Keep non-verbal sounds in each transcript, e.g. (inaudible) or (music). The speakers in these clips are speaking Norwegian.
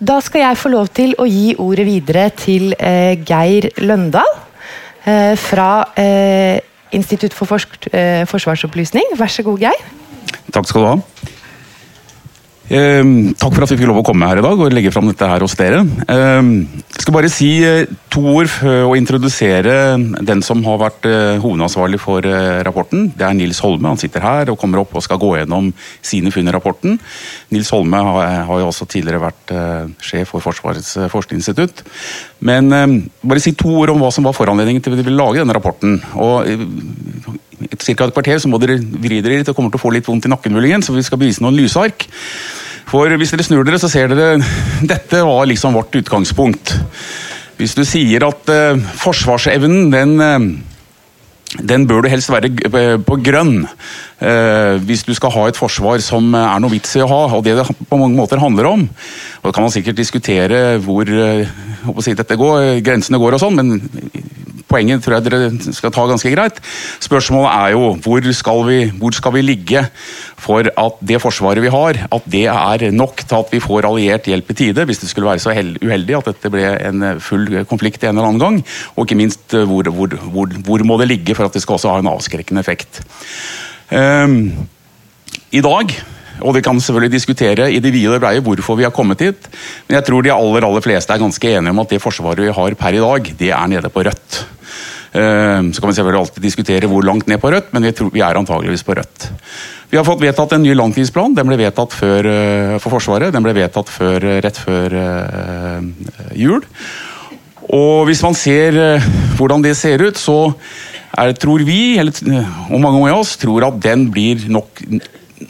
Da skal jeg få lov til å gi ordet videre til eh, Geir Løndal eh, fra eh, Institutt for Forsk eh, forsvarsopplysning. Vær så god, Geir. Takk skal du ha. Eh, takk for at vi fikk lov å komme her i dag og legge fram dette her hos dere. Eh, jeg skal bare si eh, to ord og introdusere den som har vært eh, hovedansvarlig for eh, rapporten. Det er Nils Holme. Han sitter her og kommer opp og skal gå gjennom sine funn i rapporten. Nils Holme har, jo også tidligere vært sjef for Forsvarets forskningsinstitutt. Men eh, bare si to ord om hva som var foranledningen til at vi ville lage denne rapporten. Og eh, et kvarter så må dere vri dere litt og kommer til å få litt vondt i nakken muligens, så vi skal bevise noen lysark. For hvis dere snur dere, så ser dere (laughs) Dette var liksom vårt utgangspunkt. Hvis du sier at eh, forsvarsevnen, den eh, den bør du helst være på grønn eh, hvis du skal ha et forsvar som er noe vits i å ha. og Det det på mange måter handler om. og Da kan man sikkert diskutere hvor eh, jeg håper å si dette går, grensene går, og sånn, men poenget tror jeg dere skal ta ganske greit. Spørsmålet er jo hvor skal vi, hvor skal vi ligge for at det forsvaret vi har, at det er nok til at vi får alliert hjelp i tide, hvis det skulle være så uheldig at dette ble en full konflikt en eller annen gang. Og ikke minst eh, hvor, hvor, hvor, hvor må det ligge for at det skal også ha en avskrekkende effekt. Um, I dag og vi kan selvfølgelig diskutere i det vide og breie hvorfor vi har kommet hit. Men jeg tror de aller aller fleste er ganske enige om at det forsvaret vi har per i dag, det er nede på rødt. Ehm, Så kan vi selvfølgelig alltid diskutere hvor langt ned på rødt, men vi, tror, vi er antageligvis på rødt. Vi har fått vedtatt en ny langtidsplan. Den ble vedtatt før, eh, for Forsvaret. Den ble vedtatt før, eh, rett før eh, jul. Og hvis man ser hvordan det ser ut, så er, tror vi, eller, og mange av oss, tror at den blir nok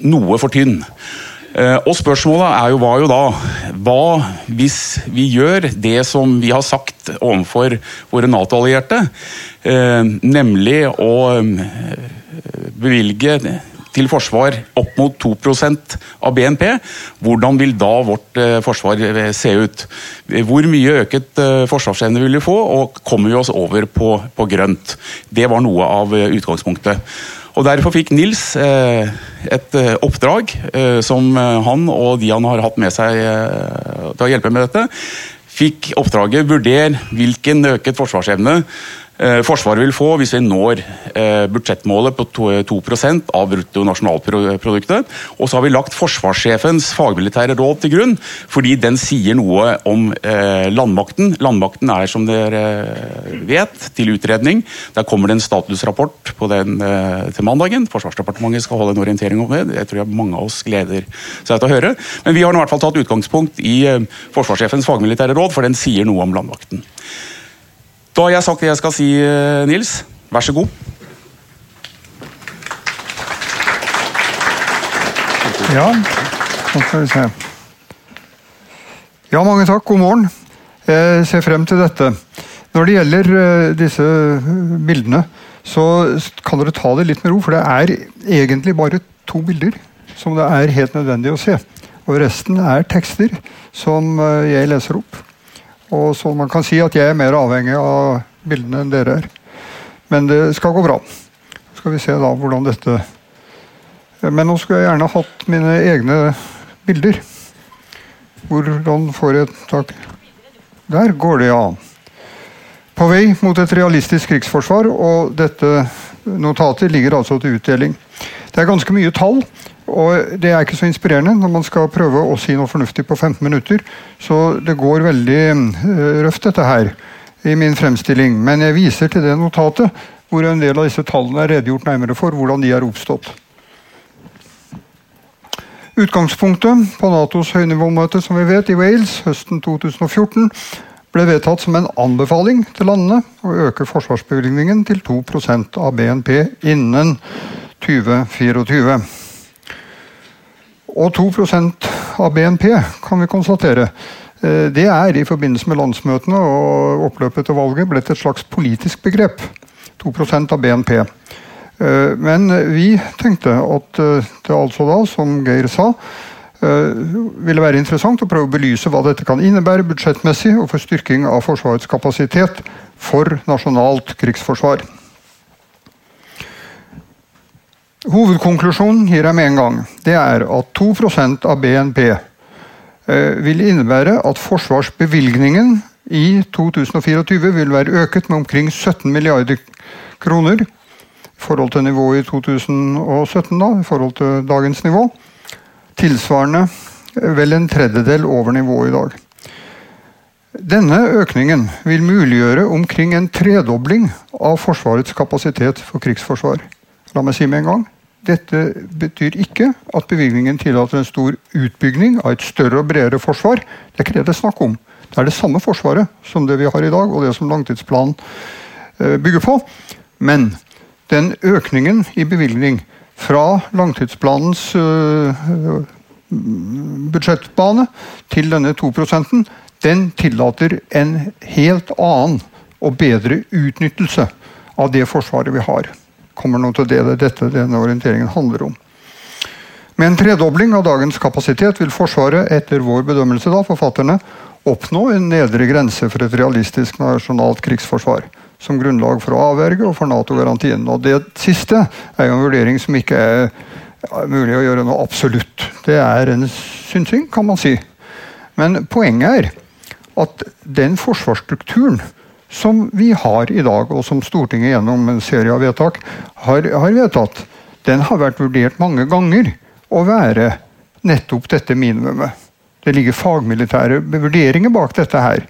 noe for tynn. Og spørsmålet er jo, var jo da Hva hvis vi gjør det som vi har sagt overfor våre Nato-allierte, nemlig å eh, bevilge til forsvar opp mot 2% av BNP, hvordan vil da vårt eh, forsvar eh, se ut? Hvor mye øket eh, forsvarsevne vil vi få, og kommer vi oss over på, på grønt? Det var noe av eh, utgangspunktet. Og Derfor fikk Nils eh, et eh, oppdrag eh, som eh, han og de han har hatt med seg eh, til å hjelpe med dette, fikk oppdraget vurdere hvilken øket forsvarsevne eh, Forsvaret vil få hvis vi når eh, budsjettmålet på to- 2 av bruttonasjonalproduktet. Og så har vi lagt forsvarssjefens fagmilitære råd til grunn, fordi den sier noe om eh, landmakten. Landmakten er, som dere eh, vet, til utredning. Der kommer det en statusrapport på den eh, til mandagen. Forsvarsdepartementet skal holde en orientering om det. Det tror jeg mange av oss gleder seg til å høre. Men vi har i hvert fall tatt utgangspunkt i eh, forsvarssjefens fagmilitære råd, for den sier noe om landmakten. Da har jeg sagt det jeg skal si, eh, Nils. Vær så god. Ja, nå skal vi se. Ja, mange takk. God morgen. Jeg ser frem til dette. Når det gjelder eh, disse eh, bildene, så kan dere ta det litt med ro, for det er egentlig bare to bilder som det er helt nødvendig å se. Og resten er tekster som jeg leser opp. Og så man kan si at jeg er mer avhengig av bildene enn dere er. Men det skal gå bra. Så skal vi se da hvordan dette men nå skulle jeg gjerne hatt mine egne bilder. Hvordan får jeg tak Der går det, ja. På vei mot et realistisk krigsforsvar, og dette notatet ligger altså til utdeling. Det er ganske mye tall, og det er ikke så inspirerende når man skal prøve å si noe fornuftig på 15 minutter. Så det går veldig eh, røft, dette her, i min fremstilling. Men jeg viser til det notatet hvor en del av disse tallene er redegjort nærmere for hvordan de er oppstått. Utgangspunktet på Natos høynivåmøte som vi vet i Wales høsten 2014 ble vedtatt som en anbefaling til landene å øke forsvarsbevilgningen til 2% av BNP innen 2024. Og 2% av BNP kan vi konstatere. eh, Det er i forbindelse med landsmøtene og oppløpet til valget blitt et slags politisk begrep. 2% av BNP. Eh, Men vi tenkte at eh, det altså da, som Geir sa, ville være interessant å prøve å belyse hva dette kan innebære budsjettmessig og for styrking av Forsvarets kapasitet for nasjonalt krigsforsvar. Hovedkonklusjonen gir jeg med en gang. Det er at 2% av BNP vil innebære at forsvarsbevilgningen i 2024 vil være øket med omkring 17 milliarder kroner i forhold til nivået i 2017, da, i forhold til dagens nivå. Tilsvarende vel en tredjedel over nivået i dag. Denne økningen vil muliggjøre omkring en tredobling av Forsvarets kapasitet for krigsforsvar. La meg si med en gang. Dette betyr ikke at bevilgningen tillater en stor utbygging av et større og bredere forsvar. Det er ikke det det er snakk om. Det er det samme forsvaret som det vi har i dag, og det som langtidsplanen eh, bygger på. Men den økningen i bevilgning fra langtidsplanens eh, budsjettbane til denne 2% den tillater en helt annen og bedre utnyttelse av det forsvaret vi har. Kommer nå til det det dette denne orienteringen handler om. Med en tredobling av dagens kapasitet vil Forsvaret etter vår bedømmelse da, forfatterne, oppnå en nedre grense for et realistisk nasjonalt krigsforsvar. Som grunnlag for å avverge og for Nato-garantien. Og Det siste er jo en vurdering som ikke er mulig å gjøre noe absolutt. Det er en synsing, kan man si. Men poenget er at den forsvarsstrukturen som vi har i dag, og som Stortinget gjennom en serie av vedtak har, har vedtatt, den har vært vurdert mange ganger å være nettopp dette minimumet. Det ligger fagmilitære vurderinger bak dette her.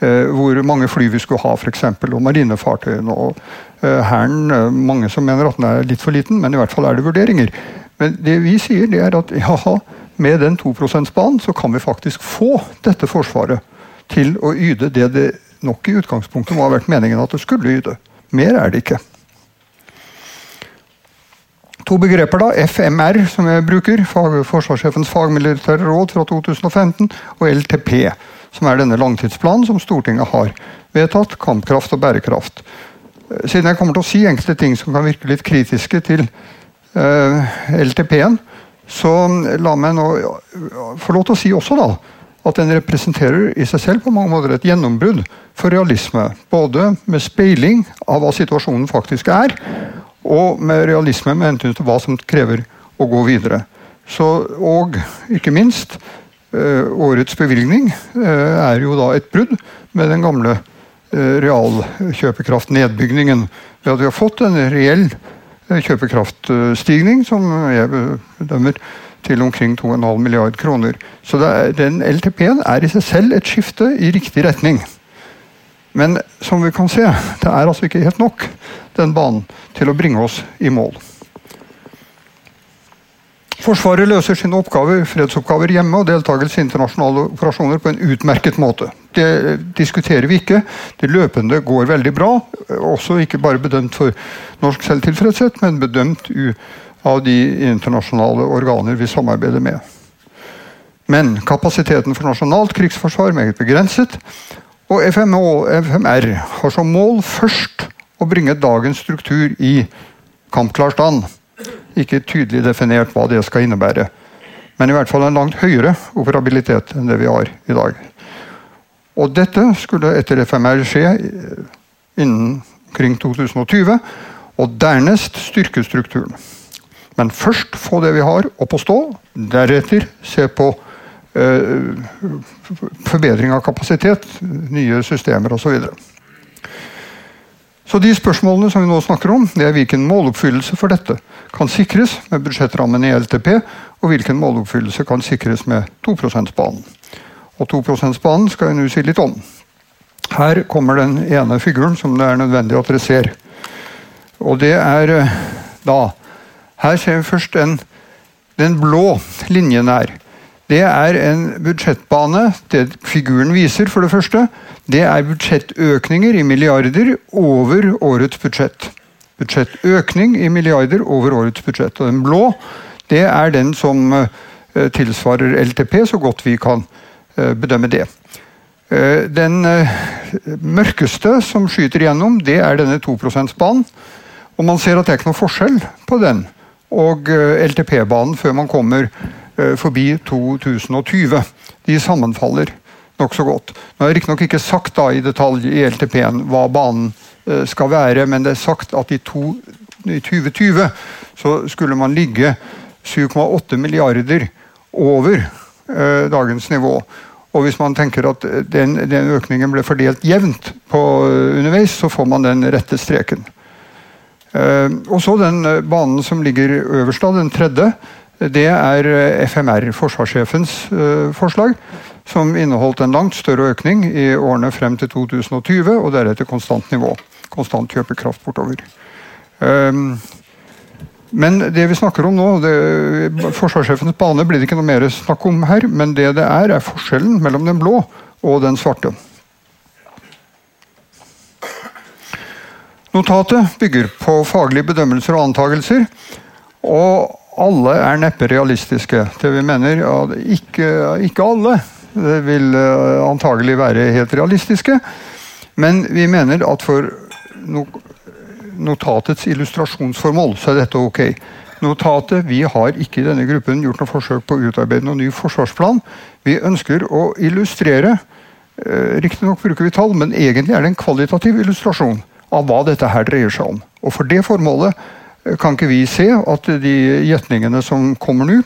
Eh, hvor mange fly vi skulle ha, f.eks. Og marinefartøyene. Og eh, Hæren eh, Mange som mener at den er litt for liten, men i hvert fall er det vurderinger. Men det vi sier, det er at ja, med den 2 %-banen så kan vi faktisk få dette forsvaret til å yte det det nok i utgangspunktet må ha vært meningen at det skulle lyde. Mer er det ikke. To begreper, da. FMR, som jeg bruker, Forsvarssjefens fagmilitære råd fra 2015, og LTP, som er denne langtidsplanen som Stortinget har vedtatt. Kampkraft og bærekraft. Siden jeg kommer til å si enkelte ting som kan virke litt kritiske til uh, eh, LTP-en, så la meg nå få lov til å si også da, at den representerer i seg selv på mange måter et gjennombrudd for realisme. Både med speiling av hva situasjonen faktisk er, og med realisme med hensyn til hva som krever å gå videre. Så, og ikke minst, eh, årets bevilgning eh, er jo da et brudd med den gamle realkjøpekraftnedbygningen. Ved at vi har fått en reell eh, kjøpekraftstigning, som jeg bedømmer til omkring 2,5 milliard kroner. Så er, den LTP-en er i seg selv et skifte i riktig retning. Men som vi kan se, det er altså ikke helt nok, den banen, til å bringe oss i mål. Forsvaret løser sine oppgaver, fredsoppgaver hjemme og deltakelse i internasjonale operasjoner på en utmerket måte. Det diskuterer vi ikke. Det løpende går veldig bra. Også ikke bare bedømt for norsk selvtilfredshet, men bedømt av de internasjonale organer vi samarbeider med. Men kapasiteten for nasjonalt krigsforsvar er meget begrenset. Og FMR har som mål først å bringe dagens struktur i kampklar stand. Ikke tydelig definert hva det skal innebære. Men i hvert fall en langt høyere operabilitet enn det vi har i dag. Og dette skulle etter FMR skje innen kring 2020. Og dernest styrke strukturen. Men først få det vi har opp å stå. Deretter se på eh, forbedring av kapasitet, nye systemer osv. Så, videre. så de spørsmålene som vi nå snakker om, det er hvilken måloppfyllelse for dette kan sikres med budsjettrammen i LTP, og hvilken måloppfyllelse kan sikres med 2 %-banen. Og 2 %-banen skal jeg nå si litt om. Her kommer den ene figuren som det er nødvendig at dere ser. Og det er eh, da her ser vi først den, den blå linjen her. Det er en budsjettbane. Det figuren viser, for det første, det er budsjettøkninger i milliarder over årets budsjett. Budsjettøkning i milliarder over årets budsjett. Og den blå, det er den som uh, tilsvarer LTP, så godt vi kan uh, bedømme det. Uh, den mørkeste som skyter igjennom, det er denne 2 %-banen. Og man ser at det er ikke noe forskjell på den og eh, LTP-banen før man kommer eh, forbi 2020. De sammenfaller nokså godt. Nå er jeg riktignok ikke sagt da i detalj i LTP-en hva banen eh, skal være, men det er sagt at i, to, i 2020 så skulle man ligge 7,8 milliarder over dagens nivå. Og hvis man tenker at den, den økningen ble fordelt jevnt på underveis, så får man den rette streken. Eh, og så den eh, banen som ligger øverst, da, den tredje. Det er eh, FMR, forsvarssjefens forslag, som inneholdt en langt større økning i årene frem til 2020, og deretter konstant nivå. Konstant kjøpekraft bortover. Men det vi snakker om nå, det, forsvarssjefens bane blir det ikke noe mer snakk om her, men det det er, er forskjellen mellom den blå og den svarte. Notatet bygger på faglige bedømmelser og antagelser, og alle er neppe realistiske. Det vi mener at ikke, ikke alle vil eh, antagelig være helt realistiske, men vi mener at for notatets illustrasjonsformål, så er dette ok. Notatet, Vi har ikke i denne gruppen gjort noe forsøk på å utarbeide noen ny forsvarsplan. Vi ønsker å illustrere. Eh, Riktignok bruker vi tall, men egentlig er det en kvalitativ illustrasjon av hva dette her dreier seg om. Og For det formålet eh, kan ikke vi se at de gjetningene som kommer nå,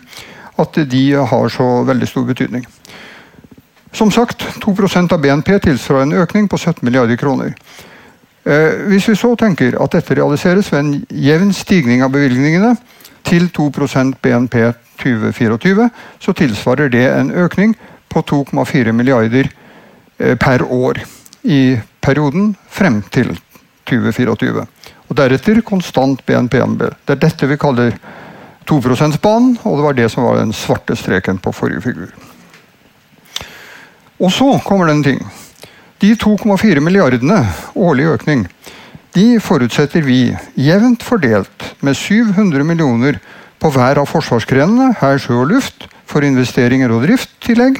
at de har så veldig stor betydning. Som sagt, 2% av BNP tilsvarer en økning på 17 milliarder kroner. Eh, hvis vi så tenker at dette realiseres ved en jevn stigning av bevilgningene til 2% BNP 2024, så tilsvarer det en økning på 2,4 milliarder eh, per år i perioden frem til 2024. Og deretter konstant BNP-andel. Det er dette vi kaller 2 %-banen, og det var det som var den svarte streken på forrige figur. Og så kommer det en ting. De 2,4 milliardene årlig økning de forutsetter vi jevnt fordelt med 700 millioner på hver av forsvarsgrenene, her, sjø og luft, for investeringer og drifttillegg,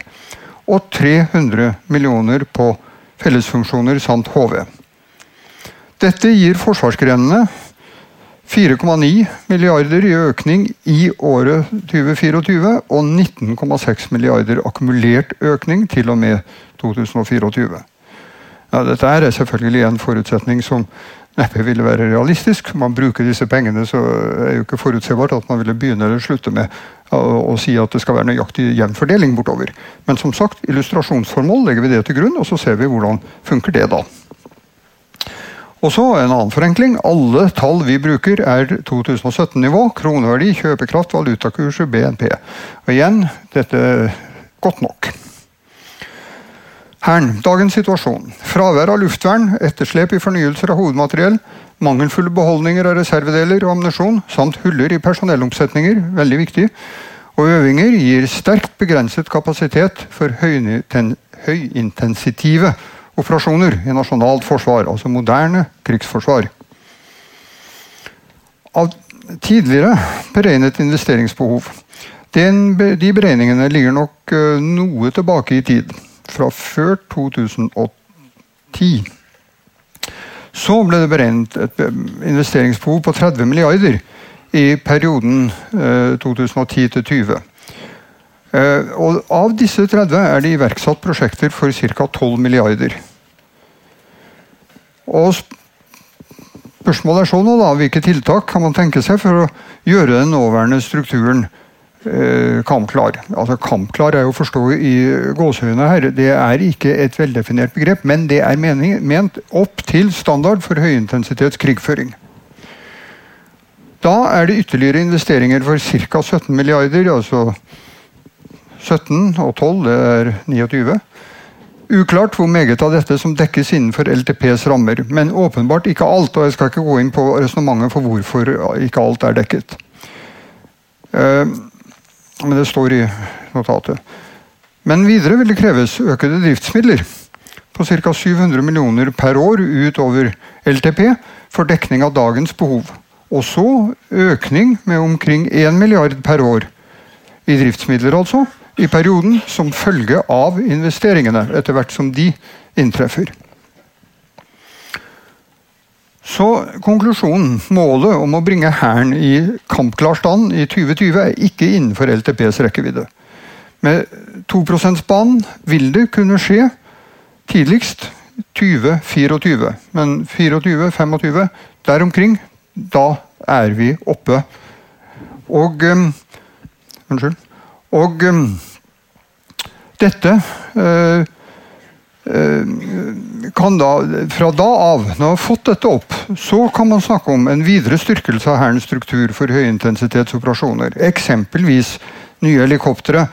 og 300 millioner på fellesfunksjoner samt HV. Dette gir forsvarsgrenene 4,9 milliarder i økning i året 2024 og 19,6 milliarder akkumulert økning til og med 2024. Ja, dette er selvfølgelig en forutsetning som neppe ville være realistisk. Man bruker disse pengene, så er det jo ikke forutsigbart at man ville begynne eller slutte med å, si at det skal være nøyaktig jevn fordeling bortover. Men som sagt, illustrasjonsformål legger vi det til grunn, og så ser vi hvordan funker det da. Og så en annen forenkling. Alle tall vi bruker er 2017-nivå. Kroneverdi, kjøpekraft, valutakurser, BNP. Og igjen, dette er godt nok. Hæren. Dagens situasjon. Fravær av luftvern, etterslep i fornyelser av hovedmateriell, mangelfulle beholdninger av reservedeler og ammunisjon, samt huller i personellomsetninger, veldig viktig, og øvinger gir sterkt begrenset kapasitet for høyintensitive operasjoner i nasjonalt forsvar, altså moderne krigsforsvar. Av tidligere beregnet investeringsbehov. Den, de beregningene ligger nok uh, noe tilbake i tid fra før 2010. Så ble det beregnet et investeringsbehov på 30 milliarder i perioden eh, 2010 20. Eh, og av disse 30 er det iverksatt prosjekter for ca. 12 milliarder. Og spørsmålet er så nå da, hvilke tiltak kan man tenke seg for å gjøre den nåværende strukturen Eh, kampklar. Altså Kampklar er jo å forstå i gåsehudene her. Det er ikke et veldefinert begrep, men det er mening, ment opp til standard for høyintensitets krigføring. Da er det ytterligere investeringer for ca. 17 milliarder, altså 17 og 12, det er 29. Uklart hvor meget av dette som dekkes innenfor LTPs rammer, men åpenbart ikke alt. og Jeg skal ikke gå inn på resonnementet for hvorfor ikke alt er dekket. Uh, men det står i notatet. Men videre vil det kreves økede driftsmidler på ca. 700 millioner per år utover LTP for dekning av dagens behov. Og så økning med omkring 1 milliard per år i driftsmidler, altså, i perioden som følge av investeringene, etter hvert som de inntreffer. Så konklusjonen, målet om å bringe Hæren i kampklar stand i 2020, er ikke innenfor LTPs rekkevidde. Med 2 %-banen vil det kunne skje tidligst 2024. Men 24-25, der omkring, da er vi oppe. Og um, Unnskyld. Og um, Dette uh, kan da, fra da av, når man har fått dette opp, så kan man snakke om en videre styrkelse av Hærens struktur for høyintensitetsoperasjoner. Eksempelvis nye helikoptre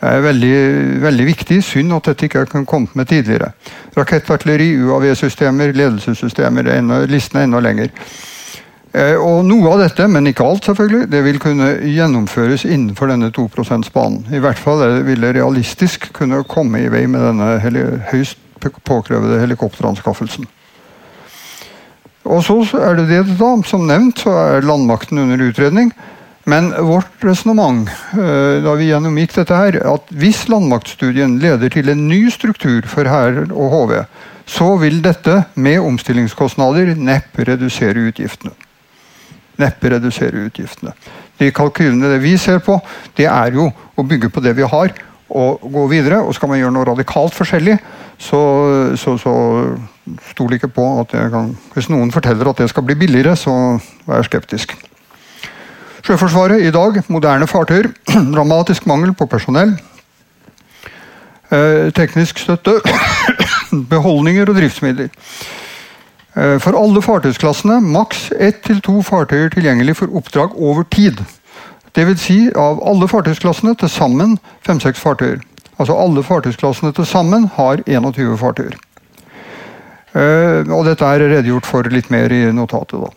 er veldig, veldig viktig. Synd at dette ikke har kommet med tidligere. Rakettartilleri, UAV-systemer, ledelsessystemer. Listen er enda lenger. Eh, og Noe av dette, men ikke alt, selvfølgelig, det vil kunne gjennomføres innenfor denne 2 %-banen. I hvert fall vil det realistisk kunne komme i vei med denne høyst påkrevede helikopteranskaffelsen. Og så er det det da, Som nevnt så er landmakten under utredning. Men vårt resonnement eh, da vi gjennomgikk dette her, at hvis landmaktstudien leder til en ny struktur for hær og HV, så vil dette med omstillingskostnader neppe redusere utgiftene neppe redusere utgiftene. De kalkylene vi ser på, det er jo å bygge på det vi har og gå videre. Og skal man gjøre noe radikalt forskjellig, så, så, så stol ikke på at jeg kan Hvis noen forteller at det skal bli billigere, så er jeg skeptisk. Sjøforsvaret i dag, moderne fartøyer. (clears throat) Dramatisk mangel på personell. Eh, teknisk støtte. (clears throat) Beholdninger og driftsmidler. Eh, for alle fartøysklassene maks ett til to fartøyer tilgjengelig for oppdrag over tid. Dvs. Si av alle fartøysklassene til sammen fem-seks fartøyer. Altså alle fartøysklassene til sammen har 21 fartøyer. Uh, og dette er redegjort for litt mer i notatet. da.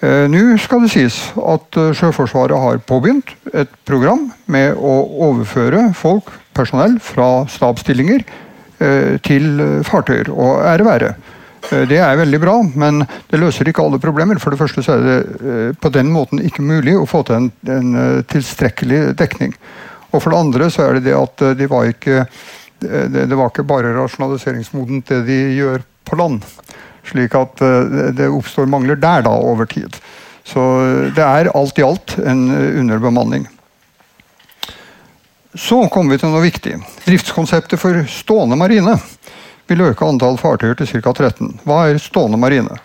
Uh, Nå skal det sies at Sjøforsvaret har påbegynt et program med å overføre folk, personell, fra stabsstillinger til fartøyer. Og ære være. Eh, det er veldig bra, men det løser ikke alle problemer. For det første så er det eh, på den måten ikke mulig å få til en, en eh, tilstrekkelig dekning. Og for det andre så er det det at de var ikke, det, var ikke bare rasjonaliseringsmodent det de gjør på land. Slik at det oppstår mangler der da over tid. Så det er alt i alt en underbemanning. Så kommer vi til noe viktig. Driftskonseptet for stående marine vil øke antall fartøyer til ca. 13. Hva er stående marine?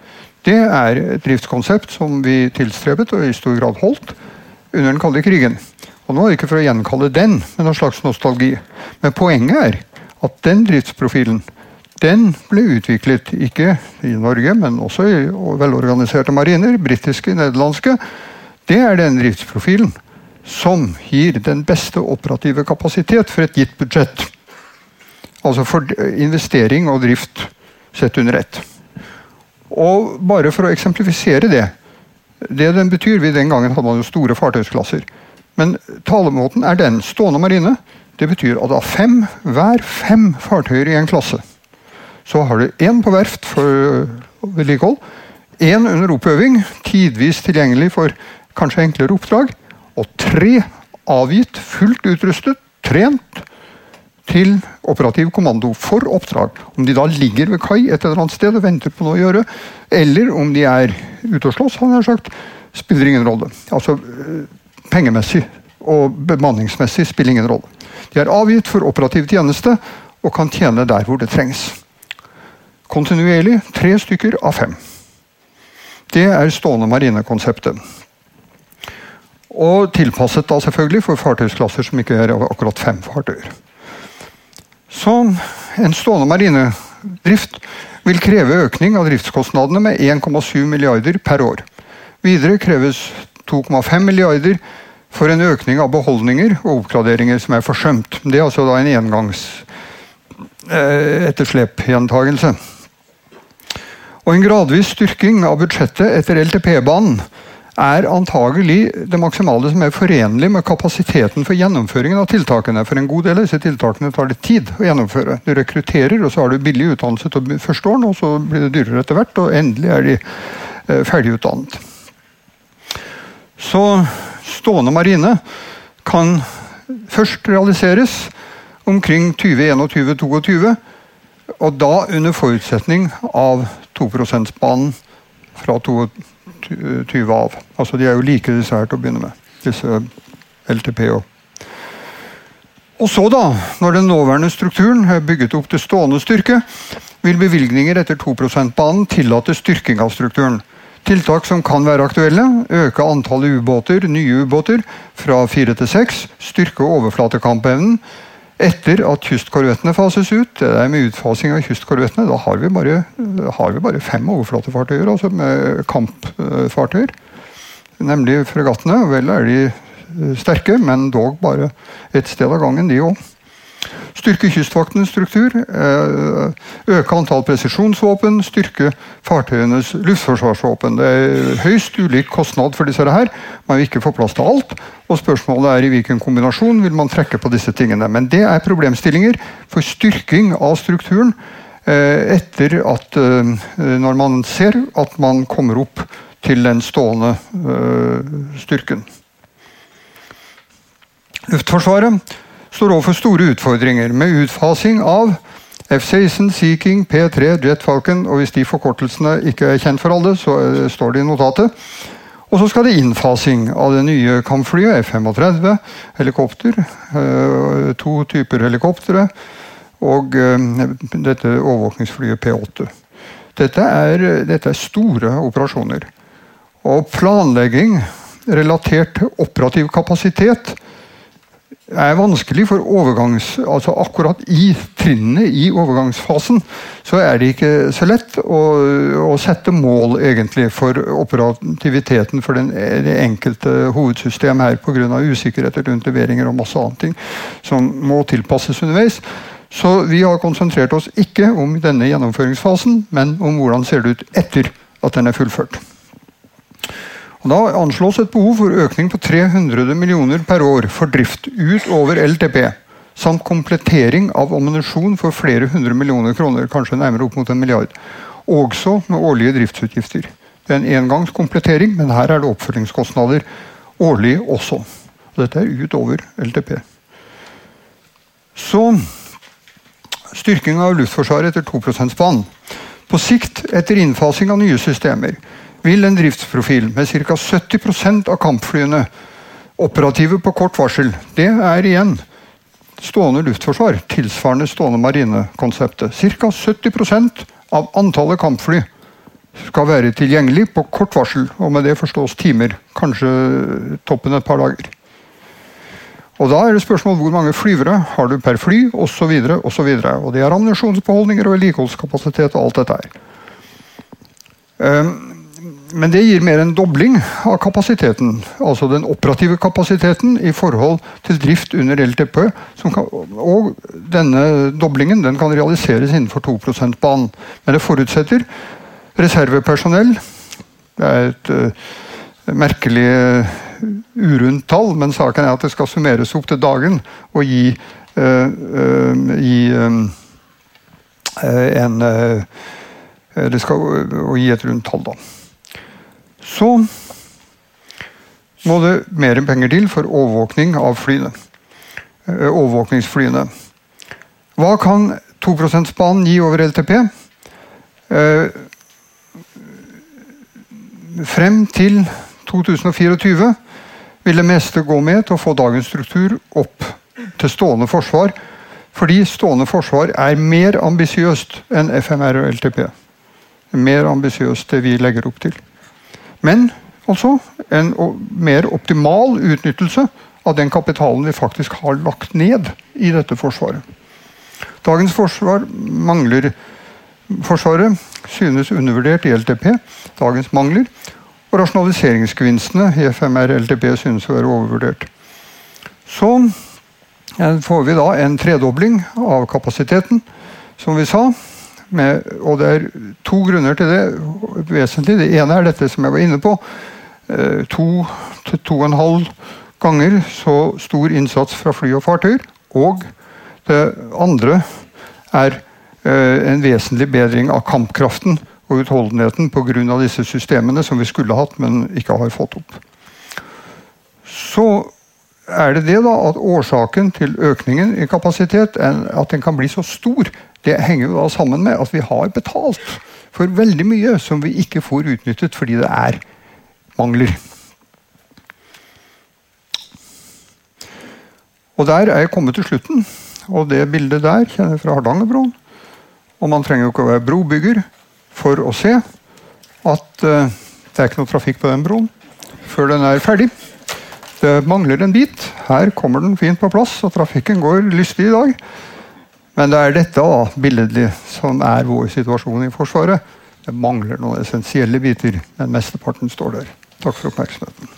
Det er et driftskonsept som vi tilstrebet og i stor grad holdt under den kalde krigen. Og nå er det ikke for å gjenkalle den med noen slags nostalgi. Men poenget er at den driftsprofilen den ble utviklet ikke i Norge, men også i velorganiserte mariner, britiske, nederlandske. Det er den driftsprofilen som gir den beste operative kapasitet for et gitt budsjett. Altså for investering og drift sett under ett. Og bare for å eksemplifisere det. Det den betyr, vi Den gangen hadde man jo store fartøysklasser. Men talemåten er den. Stående marine. Det betyr at av fem, hver fem fartøyer i en klasse, så har du én på verft for vedlikehold, én under oppøving, tidvis tilgjengelig for kanskje enklere oppdrag, og tre avgitt, fullt utrustet, trent til operativ kommando for oppdrag. Om de da ligger ved kai et eller annet sted og venter på noe å gjøre, eller om de er ute og slåss, har sagt, spiller ingen rolle. Altså eh, pengemessig og bemanningsmessig spiller ingen rolle. De er avgitt for operativ tjeneste og kan tjene der hvor det trengs. Kontinuerlig tre stykker av fem. Det er stående marinekonseptet. Og tilpasset da selvfølgelig for fartøysklasser som ikke er akkurat fem fartøyer. Så en stående marinedrift vil kreve økning av driftskostnadene med 1,7 milliarder per år. Videre kreves 2,5 milliarder for en økning av beholdninger og oppgraderinger som er forsømt. Det er altså da en engangs eh. Og en gradvis styrking av budsjettet etter LTP-banen er antagelig det maksimale som er forenlig med kapasiteten for gjennomføringen av tiltakene. For en god del av disse tiltakene tar det tid å gjennomføre. Du rekrutterer, og så har du billig utdannelse til første åren, og så blir det dyrere etter hvert, og endelig er de eh, ferdigutdannet. Så stående marine kan først realiseres omkring 2021-2022, og da under forutsetning av 2 %-banen fra 2022 20 av. Altså De er jo like disse å begynne med. Disse LTP og og så, da, når den nåværende strukturen er bygget opp til stående styrke, vil bevilgninger etter 2 %-banen tillate styrking av strukturen. Tiltak som kan være aktuelle, øke antallet ubåter, nye ubåter, fra fire til seks, styrke overflatekampevnen, Etter at kystkorvettene fases ut, det er med utfasing av kystkorvettene, da har vi bare, har vi bare fem overflatefartøyer, altså med kampfartøyer. Nemlig fregattene. Vel er de sterke, men dog bare ett sted av gangen, de òg. Styrke Kystvaktens struktur. Eh, øke antall presisjonsvåpen. Styrke fartøyenes luftforsvarsvåpen. Det er høyst ulik kostnad for disse her. Man vil ikke få plass til alt. Og spørsmålet er i hvilken kombinasjon vil man trekke på disse tingene. Men det er problemstillinger for styrking av strukturen eh, etter at eh, Når man ser at man kommer opp til den stående styrken. Luftforsvaret står overfor store utfordringer med utfasing av F-16, Sea King, P3, Jet Falcon, og hvis de forkortelsene ikke er kjent for alle, så uh, står det i notatet. Og så skal det innfasing av det nye kampflyet, F-35, helikopter. Uh, to typer helikoptre. Og uh, dette overvåkningsflyet P8. Dette er, dette er store operasjoner. Og planlegging relatert til operativ kapasitet er vanskelig for overgangs... Altså akkurat i trinnene i overgangsfasen så er det ikke så lett å, å sette mål egentlig for operativiteten for den, det enkelte hovedsystem her pga. usikkerheter rundt leveringer og masse annet ting som må tilpasses underveis. Så vi har konsentrert oss ikke om denne gjennomføringsfasen, men om hvordan ser det ut etter at den er fullført. Da anslås et behov for økning på 300 millioner per år for drift utover LTP. Samt komplettering av ammunisjon for flere hundre millioner kroner, kanskje nærmere opp mot en milliard. Også med årlige driftsutgifter. Det er en engangskomplettering, men her er det oppfølgingskostnader årlig også. Dette er utover LTP. Så styrking av Luftforsvaret etter 2 %-banen. På sikt, etter innfasing av nye systemer, vil en driftsprofil med ca. 70% av kampflyene operative på kort varsel, det er igjen stående luftforsvar, tilsvarende stående marinekonseptet. Ca. 70% av antallet kampfly skal være tilgjengelig på kort varsel, og med det forstås timer. Kanskje toppen et par dager. Og Da er det spørsmål hvor mange flyvere har du per fly, osv. Og, Og det er ammunisjonsbeholdninger og vedlikeholdskapasitet og alt dette her. Um, men det gir mer en dobling av kapasiteten. Altså den operative kapasiteten i forhold til drift under LTP. Kan, og denne doblingen den kan realiseres innenfor 2 %-banen. Men det forutsetter reservepersonell. Det er et uh, merkelig uh, urundt tall, men saken er at det skal summeres opp til dagen og gi, uh, gi um, en Det skal gi et rundt tall, da. Så må det mer penger til for overvåkning av flyene. Eh, overvåkningsflyene. Hva kan 2 %-banen gi over LTP? Eh, frem til 2024 vil det meste gå med til å få dagens struktur opp til stående forsvar. Fordi stående forsvar er mer ambisiøst enn FMR og LTP. Mer ambisiøst det vi legger opp til. Men altså en mer optimal utnyttelse av den kapitalen vi faktisk har lagt ned i dette forsvaret. Dagens forsvar mangler Forsvaret synes undervurdert i LTP. Dagens mangler. Og rasjonaliseringsgevinstene i FMR LTP synes å være overvurdert. Så får vi da en tredobling av kapasiteten, som vi sa. Med, og det er to grunner til det. vesentlig. Det ene er dette som jeg var inne på. Eh, to til to og en halv ganger så stor innsats fra fly og fartøyer. Og det andre er eh, en vesentlig bedring av kampkraften og utholdenheten pga. disse systemene som vi skulle hatt, men ikke har fått opp. Så er det det da at årsaken til økningen i kapasitet er at den kan bli så stor det henger jo da sammen med at vi har betalt for veldig mye som vi ikke får utnyttet fordi det er mangler. Og der er jeg kommet til slutten. Og det bildet der kjenner jeg fra Hardangerbroen. Og man trenger jo ikke å være brobygger for å se at uh, det er ikke noe trafikk på den broen før den er ferdig. Det mangler en bit. Her kommer den fint på plass, og trafikken går lystig i dag. Men det er dette da, billedlig som er vår situasjon i Forsvaret. Det mangler noen essensielle biter, men mesteparten står der. Takk for oppmerksomheten.